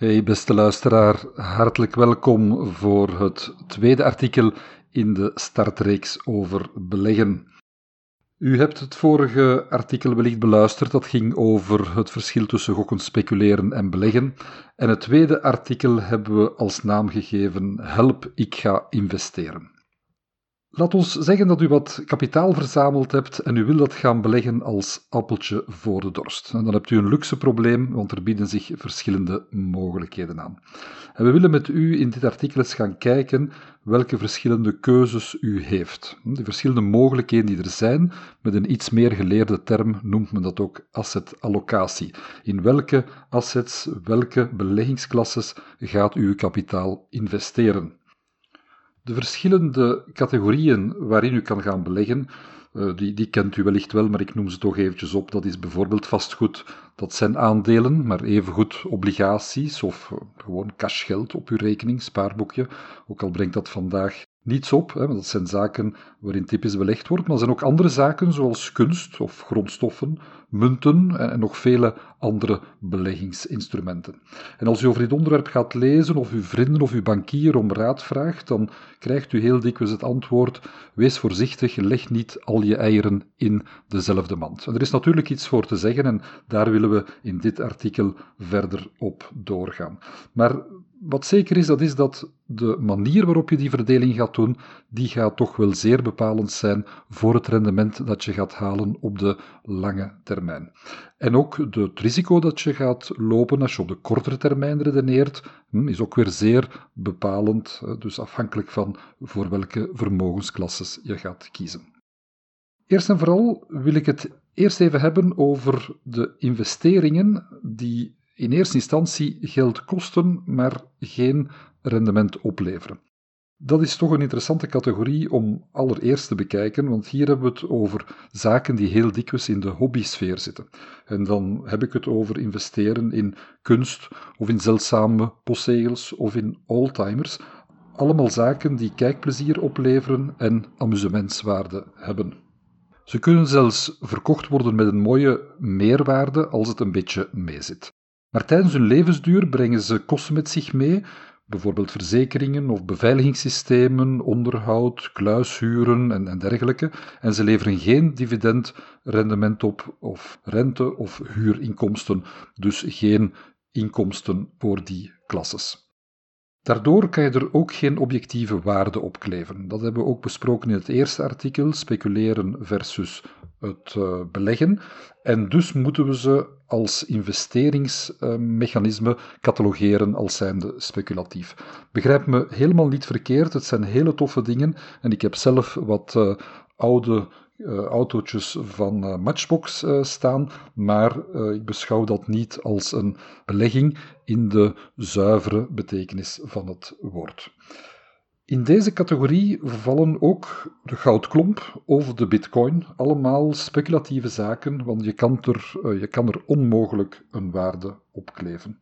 Hey beste luisteraar, hartelijk welkom voor het tweede artikel in de startreeks over beleggen. U hebt het vorige artikel wellicht beluisterd, dat ging over het verschil tussen gokken, speculeren en beleggen. En het tweede artikel hebben we als naam gegeven Help, ik ga investeren. Laat ons zeggen dat u wat kapitaal verzameld hebt en u wil dat gaan beleggen als appeltje voor de dorst. En dan hebt u een luxe probleem, want er bieden zich verschillende mogelijkheden aan. En we willen met u in dit artikel eens gaan kijken welke verschillende keuzes u heeft. De verschillende mogelijkheden die er zijn, met een iets meer geleerde term noemt men dat ook assetallocatie. In welke assets, welke beleggingsklasses gaat u uw kapitaal investeren? De verschillende categorieën waarin u kan gaan beleggen, uh, die, die kent u wellicht wel, maar ik noem ze toch eventjes op. Dat is bijvoorbeeld vastgoed, dat zijn aandelen, maar evengoed obligaties of uh, gewoon cashgeld op uw rekening, spaarboekje. Ook al brengt dat vandaag niets op, hè, want dat zijn zaken waarin typisch belegd wordt, maar er zijn ook andere zaken zoals kunst of grondstoffen, munten en, nog vele andere beleggingsinstrumenten. En als u over dit onderwerp gaat lezen of uw vrienden of uw bankier om raad vraagt, dan krijgt u heel dikwijls het antwoord: wees voorzichtig, leg niet al je eieren in dezelfde mand. En er is natuurlijk iets voor te zeggen en daar willen we in dit artikel verder op doorgaan. Maar wat zeker is, dat is dat de manier waarop je die verdeling gaat doen, die gaat toch wel zeer bepalend zijn voor het rendement dat je gaat halen op de lange termijn. En ook het risico dat je gaat lopen als je op de kortere termijn redeneert, hm, is ook weer zeer bepalend, dus afhankelijk van voor welke vermogensklasses je gaat kiezen. Eerst en vooral wil ik het eerst even hebben over de investeringen die in eerste instantie geld kosten, maar geen rendement opleveren. Dat is toch een interessante categorie om allereerst te bekijken, want hier hebben we het over zaken die heel dikwijls in de hobbysfeer zitten. En dan heb ik het over investeren in kunst of in zeldzame postzegels of in oldtimers. Allemaal zaken die kijkplezier opleveren en amusementswaarde hebben. Ze kunnen zelfs verkocht worden met een mooie meerwaarde als het een beetje meezit. Maar tijdens hun levensduur brengen ze kosten met zich mee, bijvoorbeeld verzekeringen of beveiligingssystemen, onderhoud, kluishuren en, en dergelijke, en ze leveren geen dividendrendement op, of rente of huurinkomsten, dus geen inkomsten voor die klasses. Daardoor kan je er ook geen objectieve waarde op kleven. Dat hebben we ook besproken in het eerste artikel, speculeren versus het uh, beleggen. En dus moeten we ze als investeringsmechanisme catalogeren als zijnde speculatief. Begrijp me helemaal niet verkeerd, het zijn hele toffe dingen en ik heb zelf wat uh, oude autootjes van uh, Matchbox uh, staan, maar ik beschouw dat niet als een belegging in de zuivere betekenis van het woord. In deze categorie vallen ook de goudklomp of de bitcoin, allemaal speculatieve zaken, want je kan er, je kan er onmogelijk een waarde op kleven.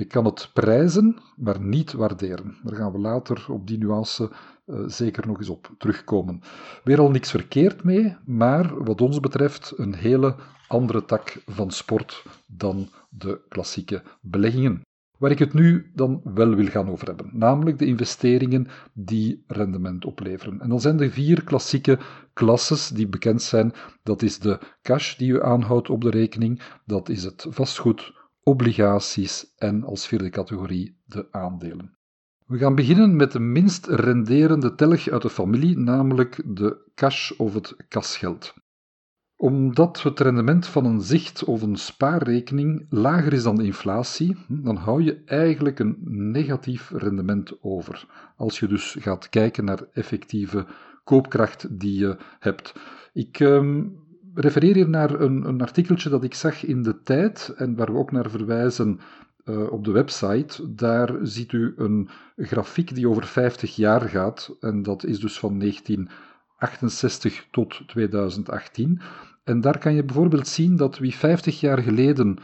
Je kan het prijzen, maar niet waarderen. Daar gaan we later op die nuance uh, zeker nog eens op terugkomen. Weer al niks verkeerd mee, maar wat ons betreft een hele andere tak van sport dan de klassieke beleggingen. Waar ik het nu dan wel wil gaan over hebben, namelijk de investeringen die rendement opleveren. En dan zijn er vier klassieke klasses die bekend zijn. Dat is de cash die u aanhoudt op de rekening, dat is het vastgoed, obligaties en als vierde categorie de aandelen. We gaan beginnen met de minst renderende telg uit de familie, namelijk de cash of het kasgeld. Omdat het rendement van een zicht of een spaarrekening lager is dan de inflatie, dan hou je eigenlijk een negatief rendement over. Als je dus gaat kijken naar effectieve koopkracht die je hebt. Ik um, refereer hier naar een, een artikeltje dat ik zag in de tijd en waar we ook naar verwijzen uh, op de website. Daar ziet u een grafiek die over 50 jaar gaat. En dat is dus van 1968 tot 2018. En daar kan je bijvoorbeeld zien dat wie 50 jaar geleden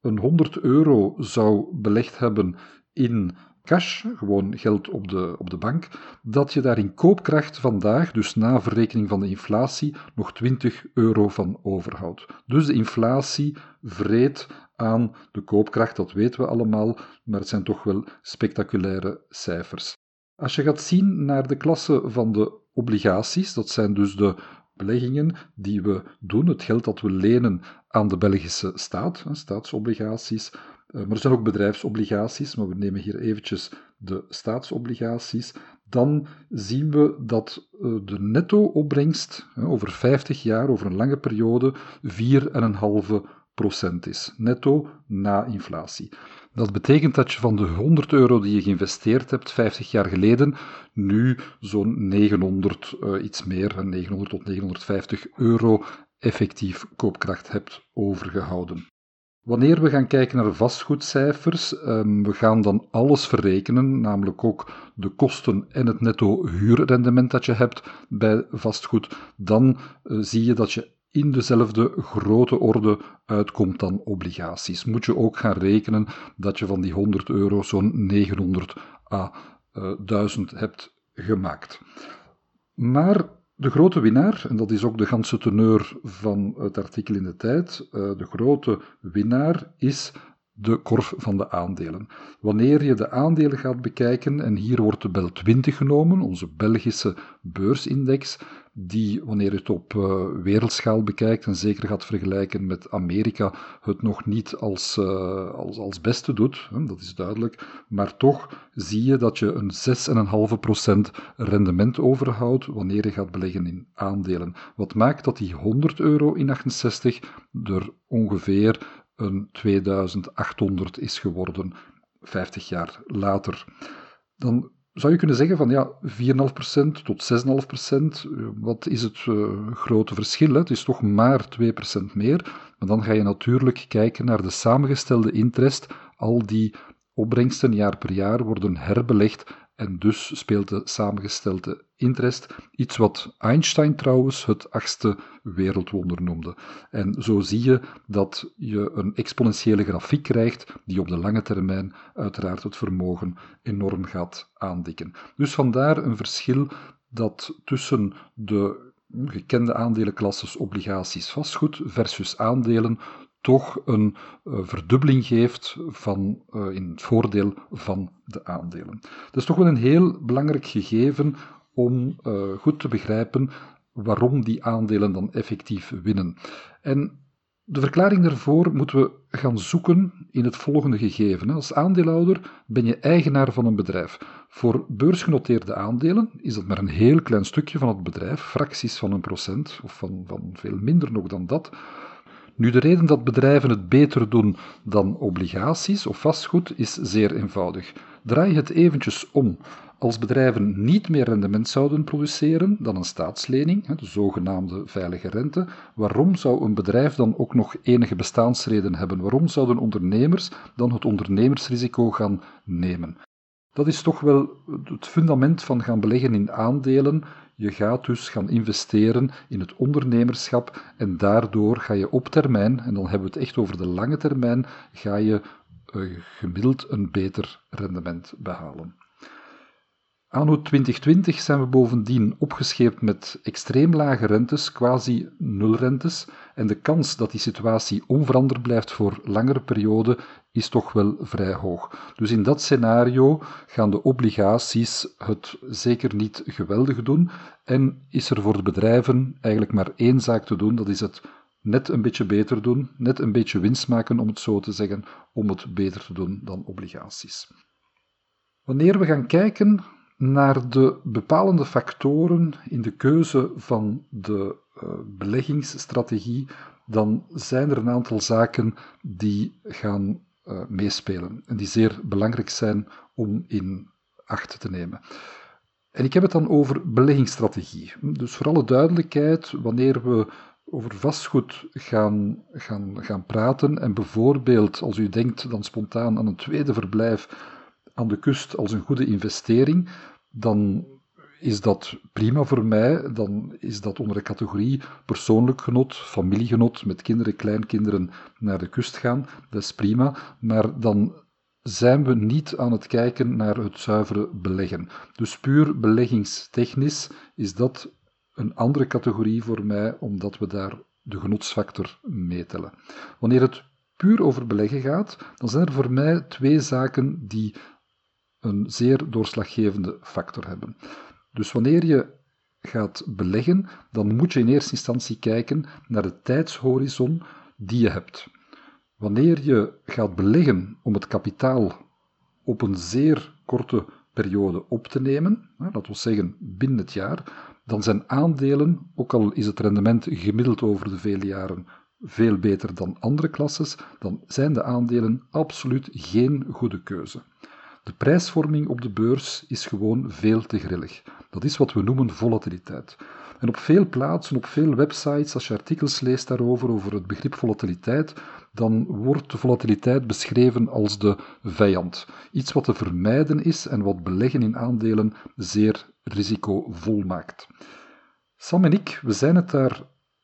een 100 euro zou belegd hebben in cash, gewoon geld op de, op de bank, dat je daar in koopkracht vandaag, dus na verrekening van de inflatie, nog 20 euro van overhoudt. Dus de inflatie vreet aan de koopkracht, dat weten we allemaal, maar het zijn toch wel spectaculaire cijfers. Als je gaat zien naar de klasse van de obligaties, dat zijn dus de beleggingen die we doen, het geld dat we lenen aan de Belgische staat, staatsobligaties, maar er zijn ook bedrijfsobligaties, maar we nemen hier eventjes de staatsobligaties. Dan zien we dat eh, de netto-opbrengst over 50 jaar, over een lange periode, 4,5% is. Netto na inflatie. Dat betekent dat je van de 100 euro die je geïnvesteerd hebt 50 jaar geleden, nu zo'n 900, uh, iets meer, 900 tot 950 euro effectief koopkracht hebt overgehouden. Wanneer we gaan kijken naar vastgoedcijfers, um, we gaan dan alles verrekenen, namelijk ook de kosten en het netto huurrendement dat je hebt bij vastgoed, dan uh, zie je dat je in dezelfde grote orde uitkomt dan obligaties. Moet je ook gaan rekenen dat je van die 100 euro zo'n 900 à uh, eh, 1000 hebt gemaakt. Maar de grote winnaar, en dat is ook de ganse teneur van het artikel in de tijd, uh, de grote winnaar is de korf van de aandelen. Wanneer je de aandelen gaat bekijken, en hier wordt de BEL 20 genomen, onze Belgische beursindex, die, wanneer je het op uh, wereldschaal bekijkt en zeker gaat vergelijken met Amerika, het nog niet als, uh, als, als beste doet, hè, dat is duidelijk, maar toch zie je dat je een 6,5% rendement overhoudt wanneer je gaat beleggen in aandelen. Wat maakt dat die 100 euro in 68 er ongeveer een 2800 is geworden 50 jaar later. Dan zou je kunnen zeggen van ja, 4,5% tot 6,5%, wat is het uh, grote verschil? Hè? Het is toch maar 2% meer. Maar dan ga je natuurlijk kijken naar de samengestelde interest. Al die opbrengsten jaar per jaar worden herbelegd en dus speelt de samengestelde interest iets wat Einstein trouwens het achtste wereldwonder noemde. En zo zie je dat je een exponentiële grafiek krijgt die op de lange termijn uiteraard het vermogen enorm gaat aandikken. Dus vandaar een verschil dat tussen de gekende aandelenklasses obligaties vastgoed versus aandelen toch een uh, verdubbeling geeft van, uh, in het voordeel van de aandelen. Dat is toch wel een heel belangrijk gegeven om uh, goed te begrijpen waarom die aandelen dan effectief winnen. En de verklaring daarvoor moeten we gaan zoeken in het volgende gegeven. Als aandeelhouder ben je eigenaar van een bedrijf. Voor beursgenoteerde aandelen is dat maar een heel klein stukje van het bedrijf, fracties van een procent of van, van veel minder nog dan dat. Nu, de reden dat bedrijven het beter doen dan obligaties of vastgoed is zeer eenvoudig. Draai het eventjes om. Als bedrijven niet meer rendement zouden produceren dan een staatslening, de zogenaamde veilige rente, waarom zou een bedrijf dan ook nog enige bestaansreden hebben? Waarom zouden ondernemers dan het ondernemersrisico gaan nemen? Dat is toch wel het fundament van gaan beleggen in aandelen je gaat dus gaan investeren in het ondernemerschap en daardoor ga je op termijn, en dan hebben we het echt over de lange termijn, ga je uh, gemiddeld een beter rendement behalen. Anno 2020 zijn we bovendien opgescheept met extreem lage rentes, quasi nulrentes, en de kans dat die situatie onveranderd blijft voor langere periode is toch wel vrij hoog. Dus in dat scenario gaan de obligaties het zeker niet geweldig doen en is er voor de bedrijven eigenlijk maar één zaak te doen, dat is het net een beetje beter doen, net een beetje winst maken, om het zo te zeggen, om het beter te doen dan obligaties. Wanneer we gaan kijken naar de bepalende factoren in de keuze van de uh, beleggingsstrategie, dan zijn er een aantal zaken die gaan uh, meespelen en die zeer belangrijk zijn om in acht te nemen. En ik heb het dan over beleggingsstrategie. Dus voor alle duidelijkheid, wanneer we over vastgoed gaan, gaan, gaan praten en bijvoorbeeld, als u denkt dan spontaan aan een tweede verblijf aan de kust als een goede investering, dan is dat prima voor mij. Dan is dat onder de categorie persoonlijk genot, familiegenot, met kinderen, kleinkinderen naar de kust gaan. Dat is prima. Maar dan zijn we niet aan het kijken naar het zuivere beleggen. Dus puur beleggingstechnisch is dat een andere categorie voor mij, omdat we daar de genotsfactor meetellen. Wanneer het puur over beleggen gaat, dan zijn er voor mij twee zaken die een zeer doorslaggevende factor hebben. Dus wanneer je gaat beleggen, dan moet je in eerste instantie kijken naar de tijdshorizon die je hebt. Wanneer je gaat beleggen om het kapitaal op een zeer korte periode op te nemen, laten we zeggen binnen het jaar, dan zijn aandelen, ook al is het rendement gemiddeld over de vele jaren veel beter dan andere klasses, dan zijn de aandelen absoluut geen goede keuze. De prijsvorming op de beurs is gewoon veel te grillig. Dat is wat we noemen volatiliteit. En op veel plaatsen, op veel websites, als je artikels leest daarover, over het begrip volatiliteit, dan wordt de volatiliteit beschreven als de vijand. Iets wat te vermijden is en wat beleggen in aandelen zeer risicovol maakt. Sam en ik, we zijn het daar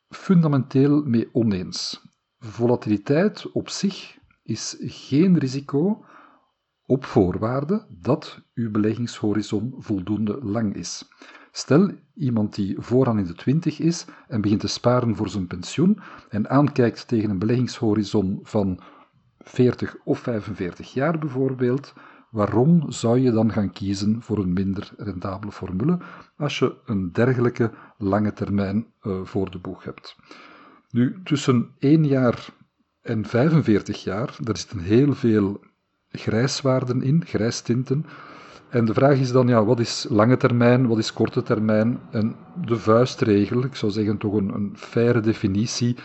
fundamenteel mee oneens. Volatiliteit op zich is geen risico, op voorwaarde dat uw beleggingshorizon voldoende lang is. Stel, iemand die vooraan in de 20 is en begint te sparen voor zijn pensioen en aankijkt tegen een beleggingshorizon van 40 of 45 jaar bijvoorbeeld, waarom zou je dan gaan kiezen voor een minder rendabele formule als je een dergelijke lange termijn uh, voor de boeg hebt? Nu, tussen 1 jaar en 45 jaar, daar zitten heel veel grijswaarden in, grijstinten. En de vraag is dan, ja, wat is lange termijn, wat is korte termijn? En de vuistregel, ik zou zeggen toch een, een faire definitie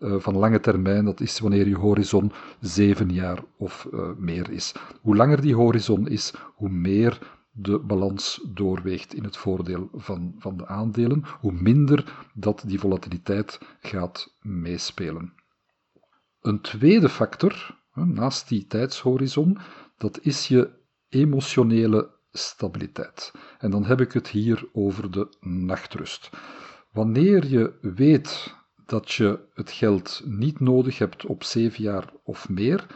uh, van lange termijn, dat is wanneer je horizon zeven jaar of uh, meer is. Hoe langer die horizon is, hoe meer de balans doorweegt in het voordeel van, van de aandelen, hoe minder dat die volatiliteit gaat meespelen. Een tweede factor naast die tijdshorizon, dat is je emotionele stabiliteit. En dan heb ik het hier over de nachtrust. Wanneer je weet dat je het geld niet nodig hebt op zeven jaar of meer,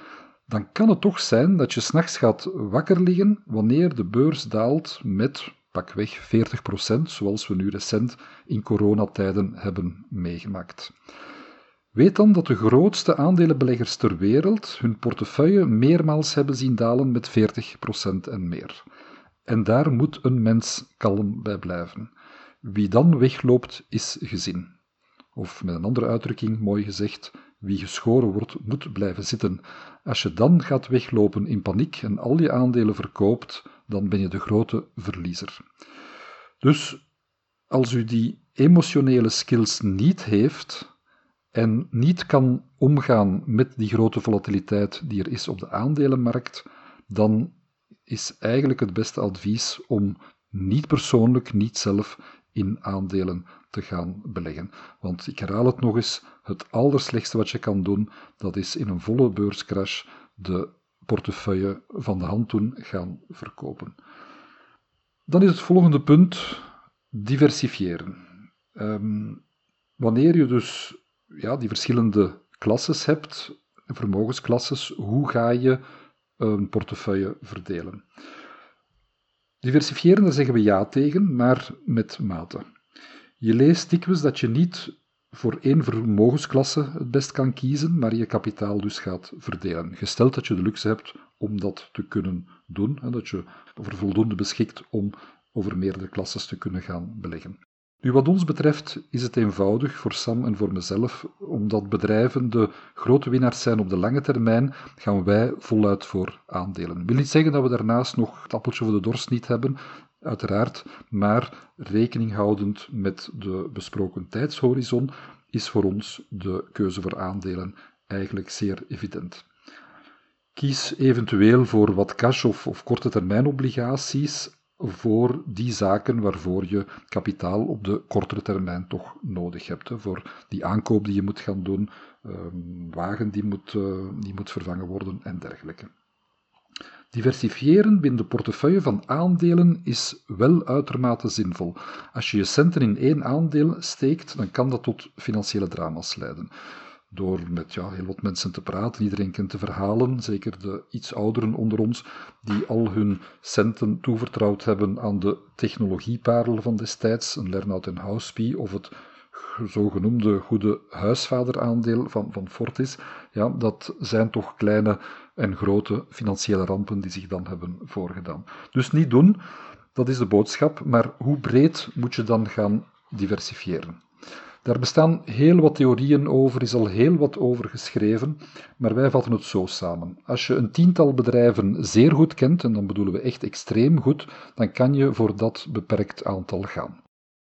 dan kan het toch zijn dat je s'nachts gaat wakker liggen wanneer de beurs daalt met pakweg 40%, zoals we nu recent in coronatijden hebben meegemaakt. Weet dan dat de grootste aandelenbeleggers ter wereld hun portefeuille meermaals hebben zien dalen met 40% en meer. En daar moet een mens kalm bij blijven. Wie dan wegloopt, is gezien. Of met een andere uitdrukking, mooi gezegd, wie geschoren wordt, moet blijven zitten. Als je dan gaat weglopen in paniek en al je aandelen verkoopt, dan ben je de grote verliezer. Dus als u die emotionele skills niet heeft, en niet kan omgaan met die grote volatiliteit die er is op de aandelenmarkt, dan is eigenlijk het beste advies om niet persoonlijk, niet zelf in aandelen te gaan beleggen. Want ik herhaal het nog eens, het allerslechtste wat je kan doen, dat is in een volle beurscrash de portefeuille van de hand doen gaan verkopen. Dan is het volgende punt diversifiëren. Um, wanneer je dus ja, die verschillende klasses hebt, vermogensklasses, hoe ga je een portefeuille verdelen? Diversifiëren, daar zeggen we ja tegen, maar met mate. Je leest dikwijls dat je niet voor één vermogensklasse het best kan kiezen, maar je kapitaal dus gaat verdelen. Gesteld dat je de luxe hebt om dat te kunnen doen, en dat je over voldoende beschikt om over meerdere klasses te kunnen gaan beleggen. Nu, wat ons betreft is het eenvoudig voor Sam en voor mezelf, omdat bedrijven de grote winnaars zijn op de lange termijn, gaan wij voluit voor aandelen. Wil niet zeggen dat we daarnaast nog het appeltje voor de dorst niet hebben, uiteraard, maar rekening houdend met de besproken tijdshorizon is voor ons de keuze voor aandelen eigenlijk zeer evident. Kies eventueel voor wat cash of, of korte termijn obligaties voor die zaken waarvoor je kapitaal op de kortere termijn toch nodig hebt. Voor die aankoop die je moet gaan doen, um, wagen die moet, uh, die moet vervangen worden en dergelijke. Diversifiëren binnen de portefeuille van aandelen is wel uitermate zinvol. Als je je centen in één aandeel steekt, dan kan dat tot financiële drama's leiden door met ja, heel wat mensen te praten. Iedereen kent de verhalen, zeker de iets ouderen onder ons, die al hun centen toevertrouwd hebben aan de technologieparel van destijds, een Lernout en Housepie of het zogenoemde goede huisvaderaandeel van, van Fortis. Ja, dat zijn toch kleine en grote financiële rampen die zich dan hebben voorgedaan. Dus niet doen, dat is de boodschap, maar hoe breed moet je dan gaan diversifiëren? Daar bestaan heel wat theorieën over, is al heel wat over geschreven, maar wij vatten het zo samen. Als je een tiental bedrijven zeer goed kent, en dan bedoelen we echt extreem goed, dan kan je voor dat beperkt aantal gaan.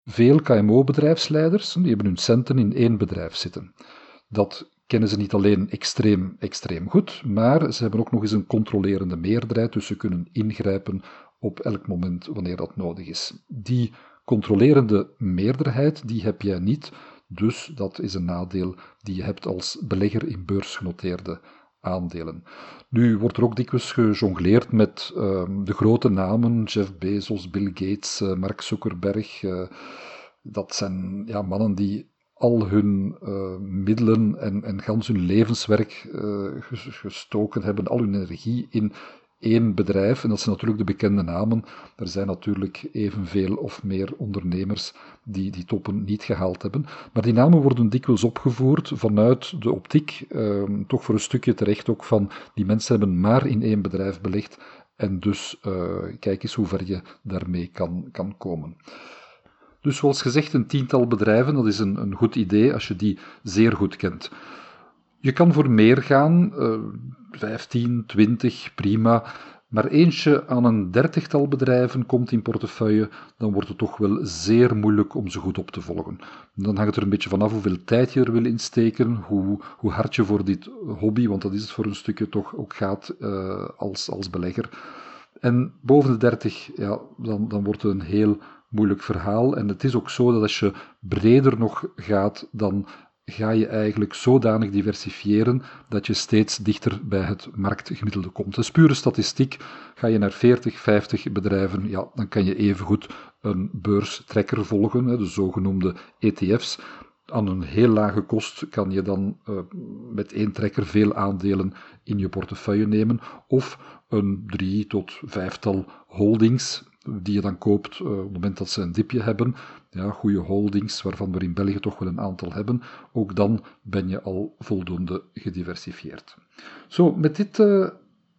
Veel KMO-bedrijfsleiders die hebben hun centen in één bedrijf zitten. Dat kennen ze niet alleen extreem, extreem goed, maar ze hebben ook nog eens een controlerende meerderheid, dus ze kunnen ingrijpen op elk moment wanneer dat nodig is. Die controlerende meerderheid, die heb jij niet, dus dat is een nadeel die je hebt als belegger in beursgenoteerde aandelen. Nu wordt er ook dikwijls gejongleerd met uh, de grote namen, Jeff Bezos, Bill Gates, uh, Mark Zuckerberg. Uh, dat zijn ja, mannen die al hun uh, middelen en, en gans hun levenswerk gestoken hebben, al hun energie in één bedrijf, en dat zijn natuurlijk de bekende namen. Er zijn natuurlijk evenveel of meer ondernemers die die toppen niet gehaald hebben. Maar die namen worden dikwijls opgevoerd vanuit de optiek, eh, toch voor een stukje terecht ook van die mensen hebben maar in één bedrijf belegd. En dus uh, kijk eens hoe ver je daarmee kan, kan komen. Dus zoals gezegd, een tiental bedrijven, dat is een, een goed idee als je die zeer goed kent. Je kan voor meer gaan, uh, 15, 20, prima. Maar eentje aan een dertigtal bedrijven komt in portefeuille, dan wordt het toch wel zeer moeilijk om ze goed op te volgen. Dan hangt het er een beetje vanaf hoeveel tijd je er wil insteken, hoe, hoe hard je voor dit hobby, want dat is het voor een stukje toch ook gaat uh, als, als belegger. En boven de 30, ja, dan, dan wordt het een heel moeilijk verhaal. En het is ook zo dat als je breder nog gaat, dan ga je eigenlijk zodanig diversifiëren dat je steeds dichter bij het marktgemiddelde komt. Dus pure statistiek, ga je naar 40, 50 bedrijven, ja, dan kan je evengoed een beurstrekker volgen, de zogenoemde ETF's. Aan een heel lage kost kan je dan uh, met één trekker veel aandelen in je portefeuille nemen, of een drie tot vijftal holdings die je dan koopt uh, op het moment dat ze een dipje hebben. Ja, goede holdings, waarvan we in België toch wel een aantal hebben. Ook dan ben je al voldoende gediversifieerd. Zo, met dit uh,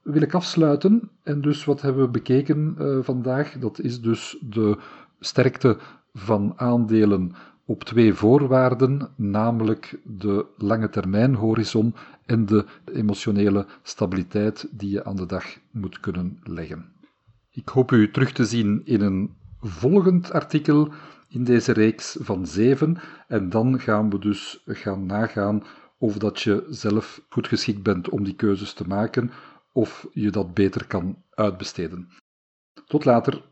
wil ik afsluiten. En dus wat hebben we bekeken uh, vandaag? Dat is dus de sterkte van aandelen op twee voorwaarden, namelijk de lange termijn horizon en de emotionele stabiliteit die je aan de dag moet kunnen leggen. Ik hoop u terug te zien in een volgend artikel in deze reeks van zeven. En dan gaan we dus gaan nagaan of dat je zelf goed geschikt bent om die keuzes te maken, of je dat beter kan uitbesteden. Tot later.